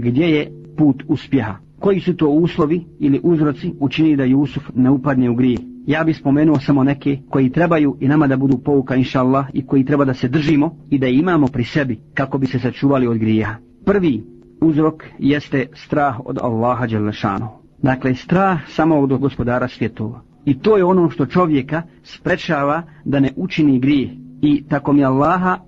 gdje je put uspjeha. Koji su to uslovi ili uzroci učini da Jusuf ne upadne u grije? Ja bih spomenuo samo neke koji trebaju i nama da budu pouka inša Allah i koji treba da se držimo i da imamo pri sebi kako bi se sačuvali od grijeha. Prvi uzrok jeste strah od Allaha Đelešanu. Dakle, strah samo od gospodara svjetova. I to je ono što čovjeka sprečava da ne učini grije. I tako mi Allaha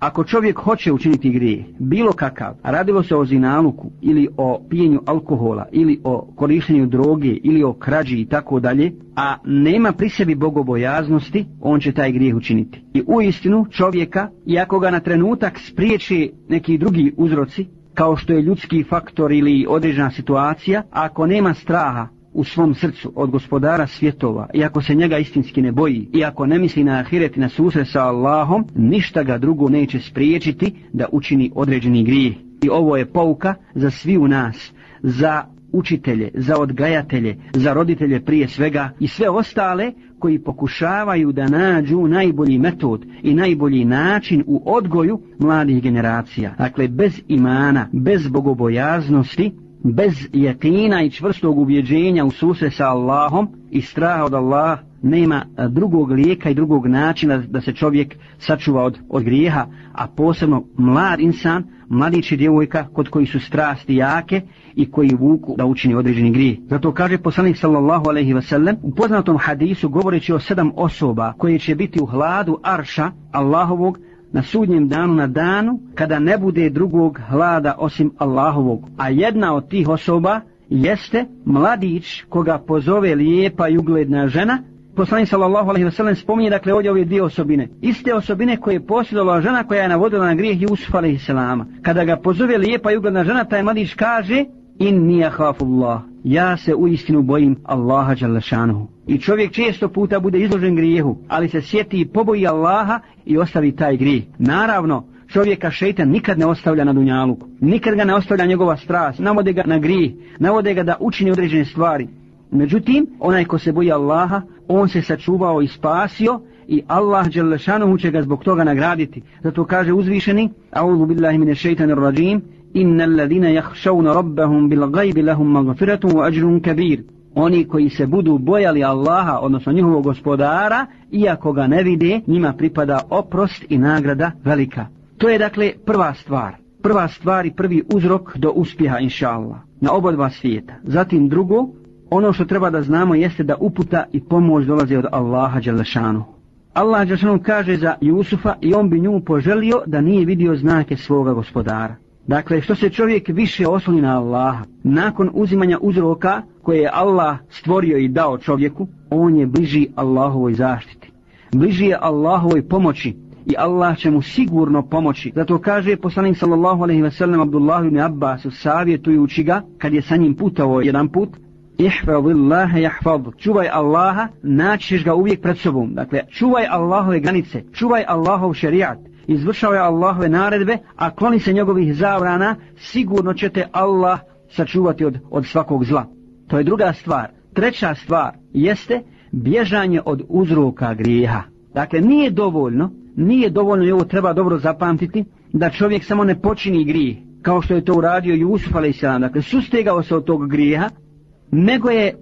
Ako čovjek hoće učiniti grije, bilo kakav, radilo se o zinaluku ili o pijenju alkohola ili o korištenju droge ili o krađi i tako dalje, a nema pri sebi bogobojaznosti, on će taj grijeh učiniti. I u istinu čovjeka, iako ga na trenutak spriječi neki drugi uzroci, kao što je ljudski faktor ili određena situacija, ako nema straha u svom srcu od gospodara svjetova i ako se njega istinski ne boji i ako ne misli na ahiret i na susret sa Allahom, ništa ga drugo neće spriječiti da učini određeni grijeh. I ovo je pouka za svi u nas, za učitelje, za odgajatelje, za roditelje prije svega i sve ostale koji pokušavaju da nađu najbolji metod i najbolji način u odgoju mladih generacija. Dakle, bez imana, bez bogobojaznosti, bez jetina i čvrstog ubjeđenja u suse sa Allahom i straha od Allah nema e, drugog lijeka i drugog načina da se čovjek sačuva od, od grijeha, a posebno mlad insan, mladić i djevojka kod koji su strasti jake i koji vuku da učini određeni grijeh. Zato kaže poslanik sallallahu alaihi ve sellem u poznatom hadisu govoreći o sedam osoba koje će biti u hladu arša Allahovog na sudnjem danu na danu kada ne bude drugog hlada osim Allahovog. A jedna od tih osoba jeste mladić koga pozove lijepa i ugledna žena. Poslanik sallallahu alejhi ve sellem spominje dakle ovdje ove dvije osobine. Iste osobine koje je posjedovala žena koja je navodila na grijeh Jusuf alejhi selama. Kada ga pozove lijepa i ugledna žena, taj mladić kaže: "Inni akhafullah." Ja se u istinu bojim Allaha dželle. I čovjek često puta bude izložen grijehu, ali se sjeti i poboji Allaha i ostavi taj grijeh. Naravno, čovjeka šeitan nikad ne ostavlja na dunjaluku. Nikad ga ne ostavlja njegova strast, navode ga na grijeh, navode ga da učini određene stvari. Međutim, onaj ko se boji Allaha, on se sačuvao i spasio i Allah Đalešanuhu će ga zbog toga nagraditi. Zato kaže uzvišeni, A'udhu billahi mine šeitanir rajim, Inna alladhina yakhshawna rabbahum bil ghaibi lahum maghfiratun wa ajrun kabir oni koji se budu bojali Allaha, odnosno njihovog gospodara, iako ga ne vide, njima pripada oprost i nagrada velika. To je dakle prva stvar. Prva stvar i prvi uzrok do uspjeha, inša Allah, na oba dva svijeta. Zatim drugo, ono što treba da znamo jeste da uputa i pomoć dolaze od Allaha Đalešanu. Allah Đalešanu kaže za Jusufa i on bi nju poželio da nije vidio znake svoga gospodara. Dakle, što se čovjek više osloni na Allaha, nakon uzimanja uzroka koje je Allah stvorio i dao čovjeku, on je bliži Allahovoj zaštiti. Bliži je Allahovoj pomoći i Allah će mu sigurno pomoći. Zato kaže poslanik sallallahu alaihi ve sellem Abdullah ibn Abbas savjetujući ga kad je sa njim putao jedan put, Ihfazillaha yahfazuk. Čuvaj Allaha, naćiš ga uvijek pred sobom. Dakle, čuvaj Allahove granice, čuvaj Allahov šerijat izvršao je Allahove naredbe, a kloni se njegovih zavrana, sigurno ćete Allah sačuvati od, od svakog zla. To je druga stvar. Treća stvar jeste bježanje od uzroka grijeha. Dakle, nije dovoljno, nije dovoljno i ovo treba dobro zapamtiti, da čovjek samo ne počini grijeh, kao što je to uradio Jusuf a.s. Dakle, sustegao se od tog grijeha, nego je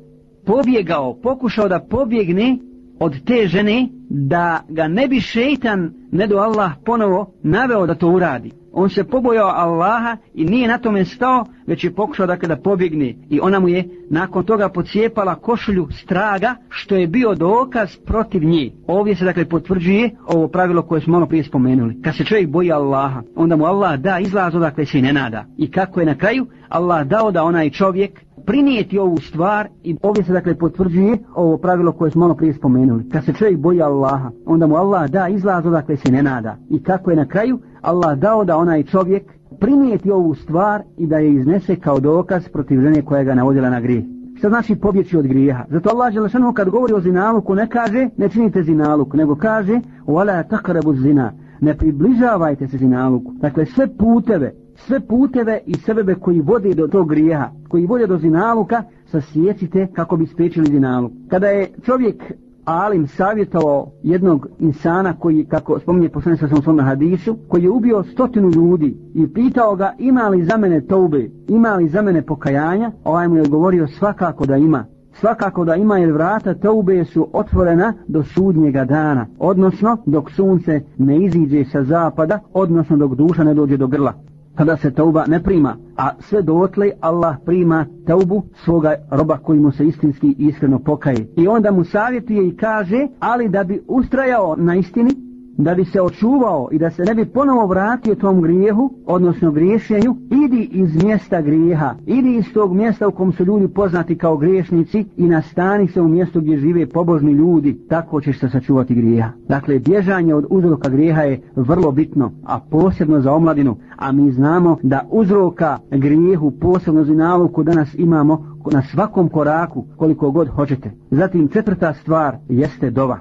pobjegao, pokušao da pobjegne od te žene da ga ne bi šeitan, ne do Allah, ponovo naveo da to uradi. On se pobojao Allaha i nije na tome stao, već je pokušao dakle da kada pobjegne. I ona mu je nakon toga pocijepala košulju straga, što je bio dokaz protiv nje. Ovdje se dakle potvrđuje ovo pravilo koje smo malo prije spomenuli. Kad se čovjek boji Allaha, onda mu Allah da izlaz odakle se ne nada. I kako je na kraju, Allah dao da onaj čovjek prinijeti ovu stvar i ovdje se dakle potvrđuje ovo pravilo koje smo malo prije spomenuli. Kad se čovjek boji Allaha, onda mu Allah da izlaz odakle se ne nada. I kako je na kraju, Allah dao da onaj čovjek primijeti ovu stvar i da je iznese kao dokaz protiv žene koja ga navodila na grijeh. Što znači pobjeći od grijeha? Zato Allah Đelešanu kad govori o zinaluku ne kaže ne činite zinaluk, nego kaže wala taqrabu zina. Ne približavajte se zinaluku. Dakle, sve puteve sve puteve i sebebe koji vode do tog grijeha, koji vode do zinaluka, sasjecite kako bi spriječili zinaluk. Kada je čovjek alim savjetovao jednog insana koji, kako spominje poslanik sa svome hadisu, koji je ubio stotinu ljudi i pitao ga ima li za mene toube, ima li za mene pokajanja, ovaj mu je govorio svakako da ima. Svakako da ima jer vrata toube su otvorena do sudnjega dana, odnosno dok sunce ne iziđe sa zapada, odnosno dok duša ne dođe do grla kada se tauba ne prima, a sve dotle Allah prima taubu svoga roba koji mu se istinski iskreno pokaje. I onda mu savjetuje i kaže, ali da bi ustrajao na istini, da bi se očuvao i da se ne bi ponovo vratio tom grijehu, odnosno griješenju, idi iz mjesta grijeha, idi iz tog mjesta u kom su ljudi poznati kao griješnici i nastani se u mjestu gdje žive pobožni ljudi, tako ćeš se sačuvati grijeha. Dakle, bježanje od uzroka grijeha je vrlo bitno, a posebno za omladinu, a mi znamo da uzroka grijehu, posebno za navuku danas imamo na svakom koraku koliko god hoćete. Zatim četvrta stvar jeste dova.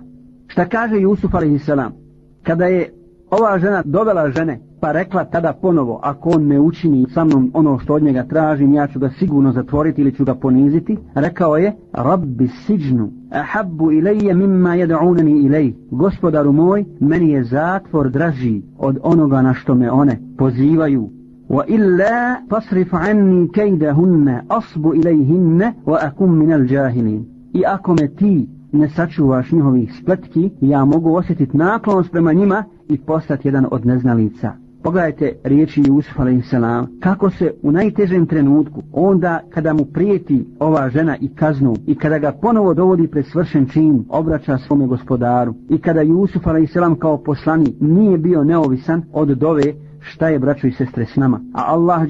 Šta kaže Jusuf alaihissalam? Kada je ova žena dovela žene, pa rekla tada ponovo, ako on ne učini sa mnom ono što od njega tražim, ja ću ga sigurno zatvoriti ili ću ga poniziti, rekao je, Rabbi siđnu, ahabbu ilaje mimma jedaunani ilaj. Gospodaru moj, meni je zatvor draži od onoga na što me one pozivaju. Wa illa fasrif anni kaydahunna asbu ilayhinna wa akum min al-jahilin. I ako me ti ne sačuvaš njihovih spletki, ja mogu osjetiti naklonost prema njima i postati jedan od neznalica. Pogledajte riječi Jusuf a.s. kako se u najtežem trenutku, onda kada mu prijeti ova žena i kaznu i kada ga ponovo dovodi pred svršen čin, obraća svome gospodaru i kada Jusuf a.s. kao poslani nije bio neovisan od dove šta je braćo i sestre s nama. A Allah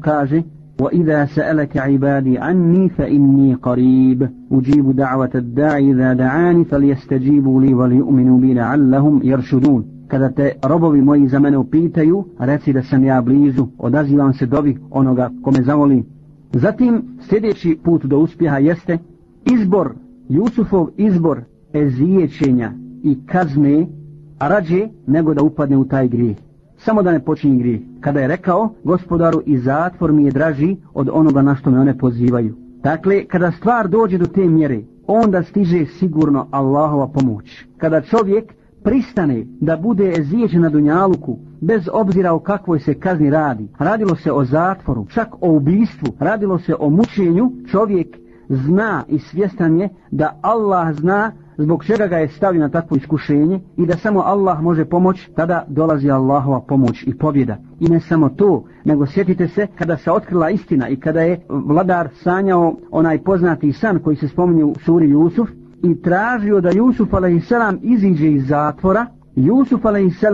kaže وإذا سألك عبادي عني فإني قريب أجيب دعوة الداعي إذا دعاني فليستجيبوا لي وليؤمنوا بي لعلهم يرشدون kada te robovi moji za mene upitaju, reci da sam ja blizu, odazivam se dobi onoga kome zavoli. Zatim, sljedeći put do uspjeha jeste izbor, Jusufov izbor ezijećenja i kazne, a rađe nego da upadne u taj grijeh samo da ne počini grije. Kada je rekao, gospodaru i zatvor mi je draži od onoga na što me one pozivaju. Dakle, kada stvar dođe do te mjere, onda stiže sigurno Allahova pomoć. Kada čovjek pristane da bude ezijeđen na Dunjaluku, bez obzira o kakvoj se kazni radi, radilo se o zatvoru, čak o ubistvu, radilo se o mučenju, čovjek zna i svjestan je da Allah zna zbog čega ga je stavio na takvo iskušenje i da samo Allah može pomoć, tada dolazi Allahova pomoć i pobjeda. I ne samo to, nego sjetite se kada se otkrila istina i kada je vladar sanjao onaj poznati san koji se spominje u suri Jusuf i tražio da Jusuf a.s. iziđe iz zatvora, Jusuf a.s.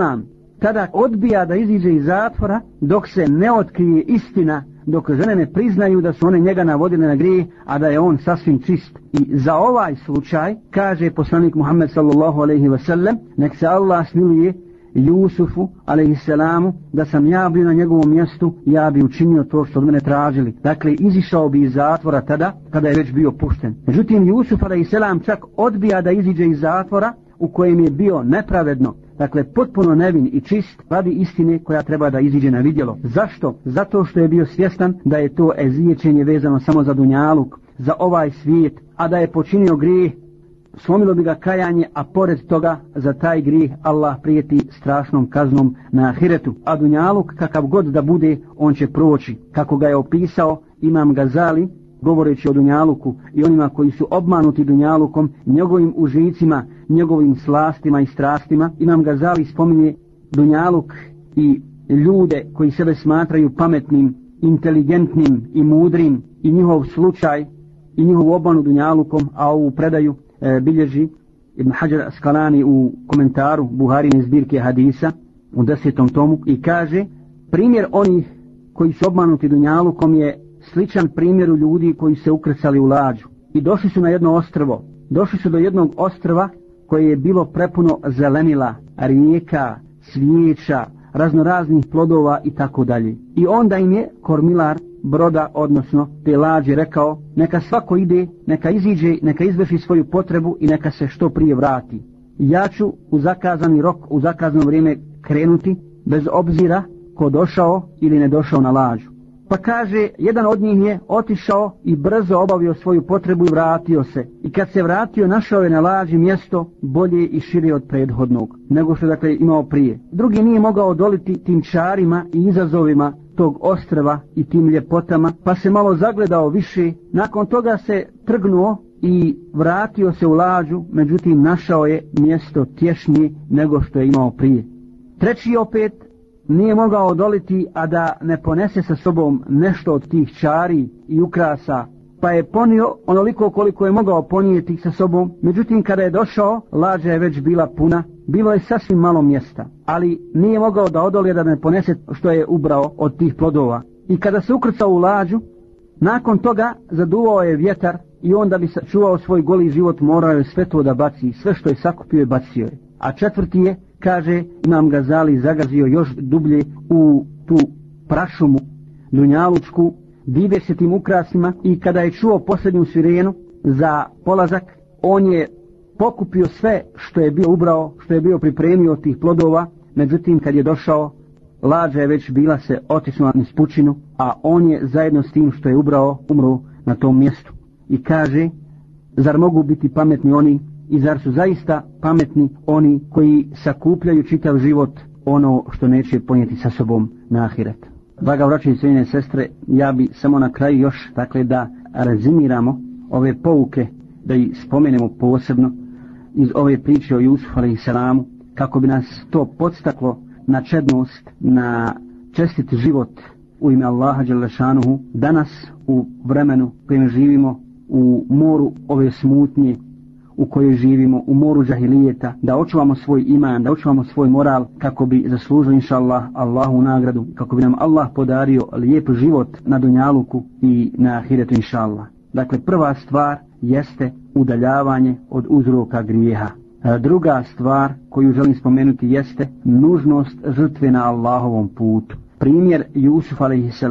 tada odbija da iziđe iz zatvora dok se ne otkrije istina dok žene ne priznaju da su one njega navodile na grije, a da je on sasvim čist. I za ovaj slučaj, kaže poslanik Muhammed sallallahu alaihi ve sellem, nek se Allah smiluje Jusufu alaihisselamu, da sam ja bio na njegovom mjestu, ja bi učinio to što od mene tražili. Dakle, izišao bi iz zatvora tada, kada je već bio pušten. Međutim, Jusuf alaihi selam čak odbija da iziđe iz zatvora, u kojem je bio nepravedno, dakle potpuno nevin i čist radi istine koja treba da iziđe na vidjelo. Zašto? Zato što je bio svjestan da je to eziječenje vezano samo za dunjaluk, za ovaj svijet, a da je počinio grijeh, slomilo bi ga kajanje, a pored toga za taj grijeh Allah prijeti strašnom kaznom na ahiretu. A dunjaluk kakav god da bude, on će proći. Kako ga je opisao Imam Gazali, govoreći o Dunjaluku i onima koji su obmanuti Dunjalukom, njegovim užicima, njegovim slastima i strastima. Imam Gazali spominje Dunjaluk i ljude koji sebe smatraju pametnim, inteligentnim i mudrim i njihov slučaj i njihovu obmanu Dunjalukom, a ovu predaju e, bilježi Ibn Hajar Skalani u komentaru Buharine zbirke hadisa u desetom tomu i kaže primjer onih koji su obmanuti Dunjalukom je sličan primjeru ljudi koji se ukrcali u lađu i došli su na jedno ostrvo. Došli su do jednog ostrva koje je bilo prepuno zelenila, rijeka, svijeća, raznoraznih plodova i tako dalje. I onda im je kormilar broda, odnosno te lađe, rekao neka svako ide, neka iziđe, neka izvrši svoju potrebu i neka se što prije vrati. Ja ću u zakazani rok, u zakazano vrijeme krenuti bez obzira ko došao ili ne došao na lađu. Pa kaže, jedan od njih je otišao i brzo obavio svoju potrebu i vratio se. I kad se vratio, našao je na laži mjesto bolje i šire od prethodnog, nego što dakle imao prije. Drugi nije mogao odoliti tim čarima i izazovima tog ostrava i tim ljepotama, pa se malo zagledao više. Nakon toga se trgnuo i vratio se u lađu, međutim našao je mjesto tješnije nego što je imao prije. Treći opet nije mogao odoliti, a da ne ponese sa sobom nešto od tih čari i ukrasa, pa je ponio onoliko koliko je mogao ponijeti sa sobom. Međutim, kada je došao, lađa je već bila puna, bilo je sasvim malo mjesta, ali nije mogao da odolje da ne ponese što je ubrao od tih plodova. I kada se ukrcao u lađu, nakon toga zaduvao je vjetar i onda bi sačuvao svoj goli život morao je sve to da baci, sve što je sakupio je bacio je. A četvrti je, kaže, imam gazali zagazio još dublje u tu prašumu dunjalučku, dive se tim ukrasima i kada je čuo posljednju sirenu za polazak, on je pokupio sve što je bio ubrao, što je bio pripremio od tih plodova, međutim kad je došao, lađa je već bila se otisnula na spučinu, a on je zajedno s tim što je ubrao, umro na tom mjestu. I kaže, zar mogu biti pametni oni i zar su zaista pametni oni koji sakupljaju čitav život ono što neće ponijeti sa sobom na ahiret. Draga vraće i sestre, ja bi samo na kraju još, dakle, da rezimiramo ove pouke, da ih spomenemo posebno iz ove priče o Jusufu a.s. kako bi nas to podstaklo na čednost, na čestit život u ime Allaha Đelešanuhu, danas u vremenu kojem živimo, u moru ove smutnje, u kojoj živimo, u moru džahilijeta, da očuvamo svoj iman, da očuvamo svoj moral, kako bi zaslužili, inša Allah, Allahu nagradu, kako bi nam Allah podario lijep život na Dunjaluku i na Ahiretu, inša Allah. Dakle, prva stvar jeste udaljavanje od uzroka grijeha. E, druga stvar koju želim spomenuti jeste nužnost žrtve na Allahovom putu. Primjer Jusuf a.s.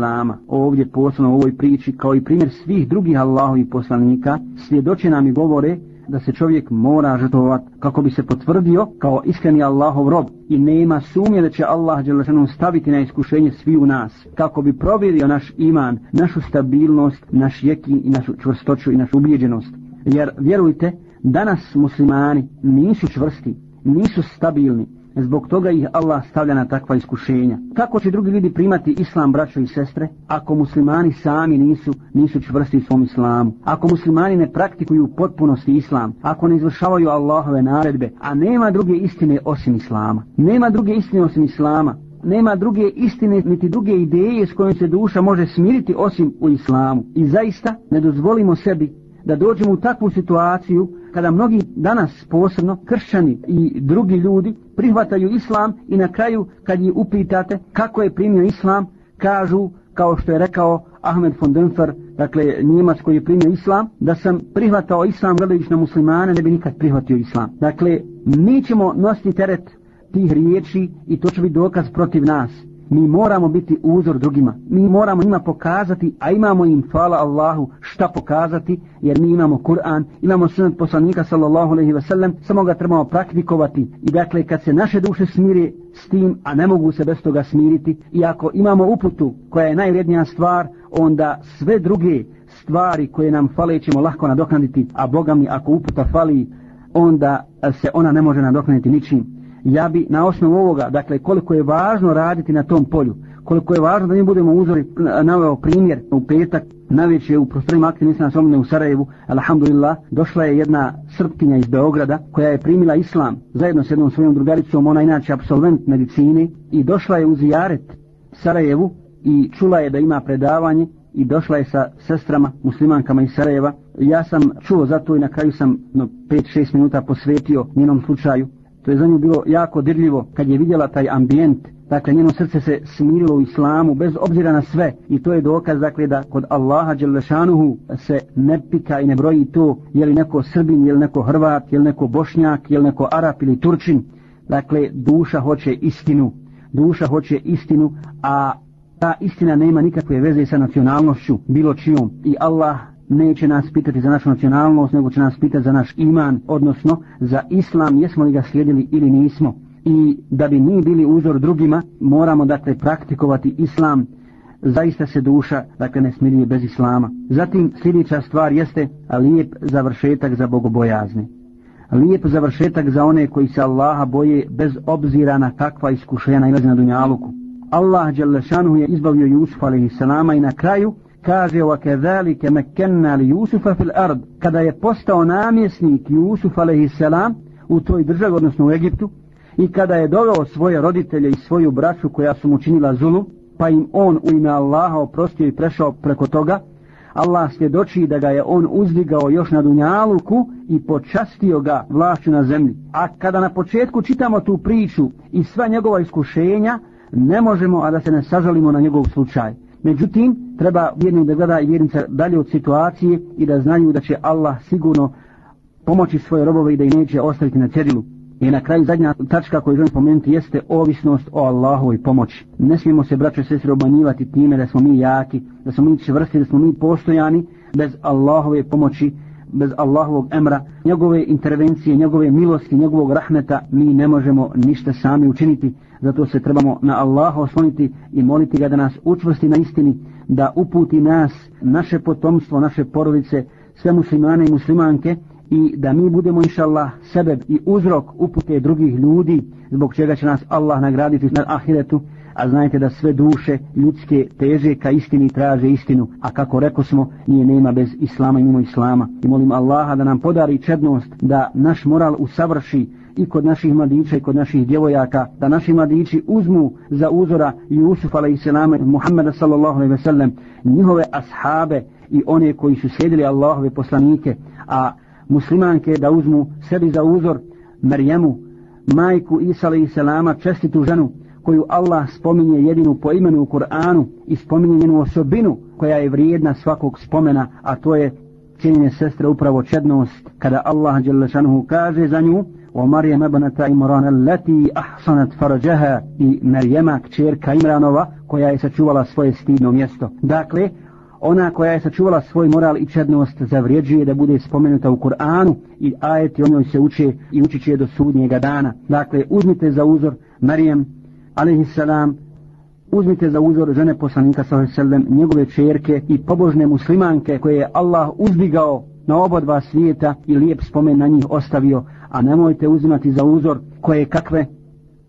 ovdje posebno u ovoj priči kao i primjer svih drugih Allahovih poslanika svjedoče nam i govore da se čovjek mora žrtvovat kako bi se potvrdio kao iskreni Allahov rob i nema sumnje da će Allah Đelešanu staviti na iskušenje svi u nas kako bi provjerio naš iman, našu stabilnost, naš jekin i našu čvrstoću i našu ubijeđenost. Jer vjerujte, danas muslimani nisu čvrsti, nisu stabilni, Zbog toga ih Allah stavlja na takva iskušenja. Kako će drugi ljudi primati islam, braćo i sestre, ako muslimani sami nisu, nisu čvrsti u svom islamu? Ako muslimani ne praktikuju potpunosti islam, ako ne izvršavaju Allahove naredbe, a nema druge istine osim islama? Nema druge istine osim islama? Nema druge istine, niti druge ideje s kojom se duša može smiriti osim u islamu. I zaista ne dozvolimo sebi da dođemo u takvu situaciju kada mnogi danas posebno kršćani i drugi ljudi prihvataju islam i na kraju kad je upitate kako je primio islam kažu kao što je rekao Ahmed von Dönfer dakle Njemac koji je primio islam da sam prihvatao islam gledajući na muslimane ne bi nikad prihvatio islam. Dakle mi ćemo nositi teret tih riječi i to će biti dokaz protiv nas mi moramo biti uzor drugima. Mi moramo njima pokazati, a imamo im, hvala Allahu, šta pokazati, jer mi imamo Kur'an, imamo sunet poslanika sallallahu alaihi ve sellem, samo ga trebamo praktikovati. I dakle, kad se naše duše smiri s tim, a ne mogu se bez toga smiriti, i ako imamo uputu koja je najvrednija stvar, onda sve druge stvari koje nam fale ćemo lahko nadoknaditi, a Boga mi ako uputa fali, onda se ona ne može nadoknaditi ničim ja bi na osnovu ovoga, dakle koliko je važno raditi na tom polju, koliko je važno da mi budemo uzori, naveo primjer u petak, najveće u prostorima aktivne islam slomine u Sarajevu, alhamdulillah, došla je jedna srpkinja iz Beograda koja je primila islam zajedno s jednom svojom drugaricom, ona inače absolvent medicine i došla je u zijaret Sarajevu i čula je da ima predavanje i došla je sa sestrama muslimankama iz Sarajeva. Ja sam čuo za to i na kraju sam no, 5-6 minuta posvetio njenom slučaju To je za nju bilo jako dirljivo kad je vidjela taj ambijent. Dakle, njeno srce se smirilo u islamu bez obzira na sve. I to je dokaz, dakle, da kod Allaha Đelešanuhu se ne pika i ne broji to je li neko Srbin, je li neko Hrvat, je li neko Bošnjak, je li neko Arap ili Turčin. Dakle, duša hoće istinu. Duša hoće istinu, a ta istina nema nikakve veze sa nacionalnošću, bilo čijom. I Allah neće nas pitati za našu nacionalnost, nego će nas pitati za naš iman, odnosno za islam, jesmo li ga slijedili ili nismo. I da bi mi bili uzor drugima, moramo dakle praktikovati islam zaista se duša dakle ne smiruje bez islama. Zatim sljedeća stvar jeste lijep završetak za bogobojazni. Lijep završetak za one koji se Allaha boje bez obzira na kakva iskušenja nailazi na dunjaluku. Allah Đalešanuhu je izbavio Jusuf a.s. i na kraju kaže وَكَذَلِكَ kedalike لِيُوسُفَ فِي الْأَرْضِ kada je postao namjesnik Jusuf a.s. u toj državi, odnosno u Egiptu i kada je doveo svoje roditelje i svoju braću koja su mu činila zulu pa im on u ime Allaha oprostio i prešao preko toga Allah svjedoči da ga je on uzdigao još na dunjaluku i počastio ga vlašću na zemlji. A kada na početku čitamo tu priču i sva njegova iskušenja, ne možemo a da se ne sažalimo na njegov slučaj. Međutim, treba vjernik da gleda i vjernica dalje od situacije i da znaju da će Allah sigurno pomoći svoje robove i da ih neće ostaviti na cedilu. I na kraju zadnja tačka koju želim pomenuti jeste ovisnost o Allahovoj pomoći. Ne smijemo se, braćo i sestre, obmanjivati time da smo mi jaki, da smo mi čvrsti, da smo mi postojani bez Allahove pomoći, bez Allahovog emra, njegove intervencije, njegove milosti, njegovog rahmeta, mi ne možemo ništa sami učiniti. Zato se trebamo na Allaha osloniti i moliti ga da nas učvrsti na istini, da uputi nas, naše potomstvo, naše porodice, sve muslimane i muslimanke, i da mi budemo inša Allah sebe i uzrok upute drugih ljudi zbog čega će nas Allah nagraditi na ahiretu a znajte da sve duše ljudske teže ka istini traže istinu. A kako reko smo nije nema bez islama i mimo islama. I molim Allaha da nam podari čednost da naš moral usavrši i kod naših mladića i kod naših djevojaka da naši mladići uzmu za uzora Jusuf a.s. Muhammeda sallallahu alaihi ve sellem njihove ashabe i one koji su slijedili Allahove poslanike. A muslimanke da uzmu sebi za uzor Marijemu, majku Isa i Selama, čestitu ženu koju Allah spominje jedinu po imenu u Kur'anu i spominje njenu osobinu koja je vrijedna svakog spomena, a to je cijenjene sestre upravo čednost kada Allah Đelešanuhu kaže za nju o Marijem ebanata Imran allati ahsanat farđaha i Marijema kćerka Imranova koja je sačuvala svoje stidno mjesto. Dakle, ona koja je sačuvala svoj moral i čednost zavrijeđuje da bude spomenuta u Kur'anu i ajeti o njoj se uče i učit će do sudnjega dana. Dakle, uzmite za uzor Marijem, alaihissalam, uzmite za uzor žene poslanika sallam, njegove čerke i pobožne muslimanke koje je Allah uzdigao na oba dva svijeta i lijep spomen na njih ostavio, a nemojte uzimati za uzor koje kakve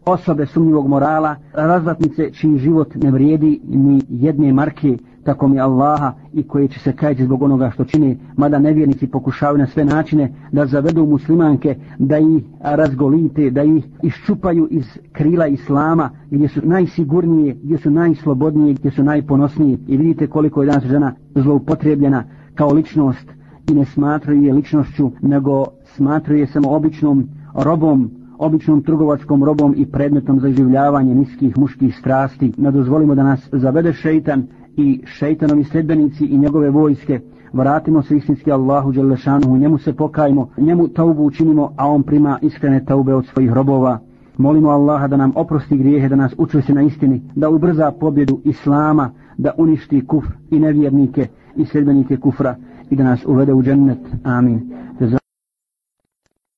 osobe sumnjivog morala, razvatnice čiji život ne vrijedi ni jedne marke, tako mi Allaha i koji će se kajati zbog onoga što čini, mada nevjernici pokušavaju na sve načine da zavedu muslimanke, da ih razgolite, da ih iščupaju iz krila Islama, gdje su najsigurnije, gdje su najslobodnije, gdje su najponosnije. I vidite koliko je danas žena zloupotrebljena kao ličnost i ne smatraju je ličnošću, nego smatraju je samo običnom robom, običnom trgovačkom robom i predmetom za življavanje niskih muških strasti. Ne dozvolimo da nas zavede šeitan i šeitanovi sledbenici i njegove vojske. Vratimo se istinski Allahu Đelešanuhu, njemu se pokajmo, njemu taubu učinimo, a on prima iskrene taube od svojih robova. Molimo Allaha da nam oprosti grijehe, da nas učvrsti na istini, da ubrza pobjedu Islama, da uništi kufr i nevjernike i sledbenike kufra i da nas uvede u džennet. Amin.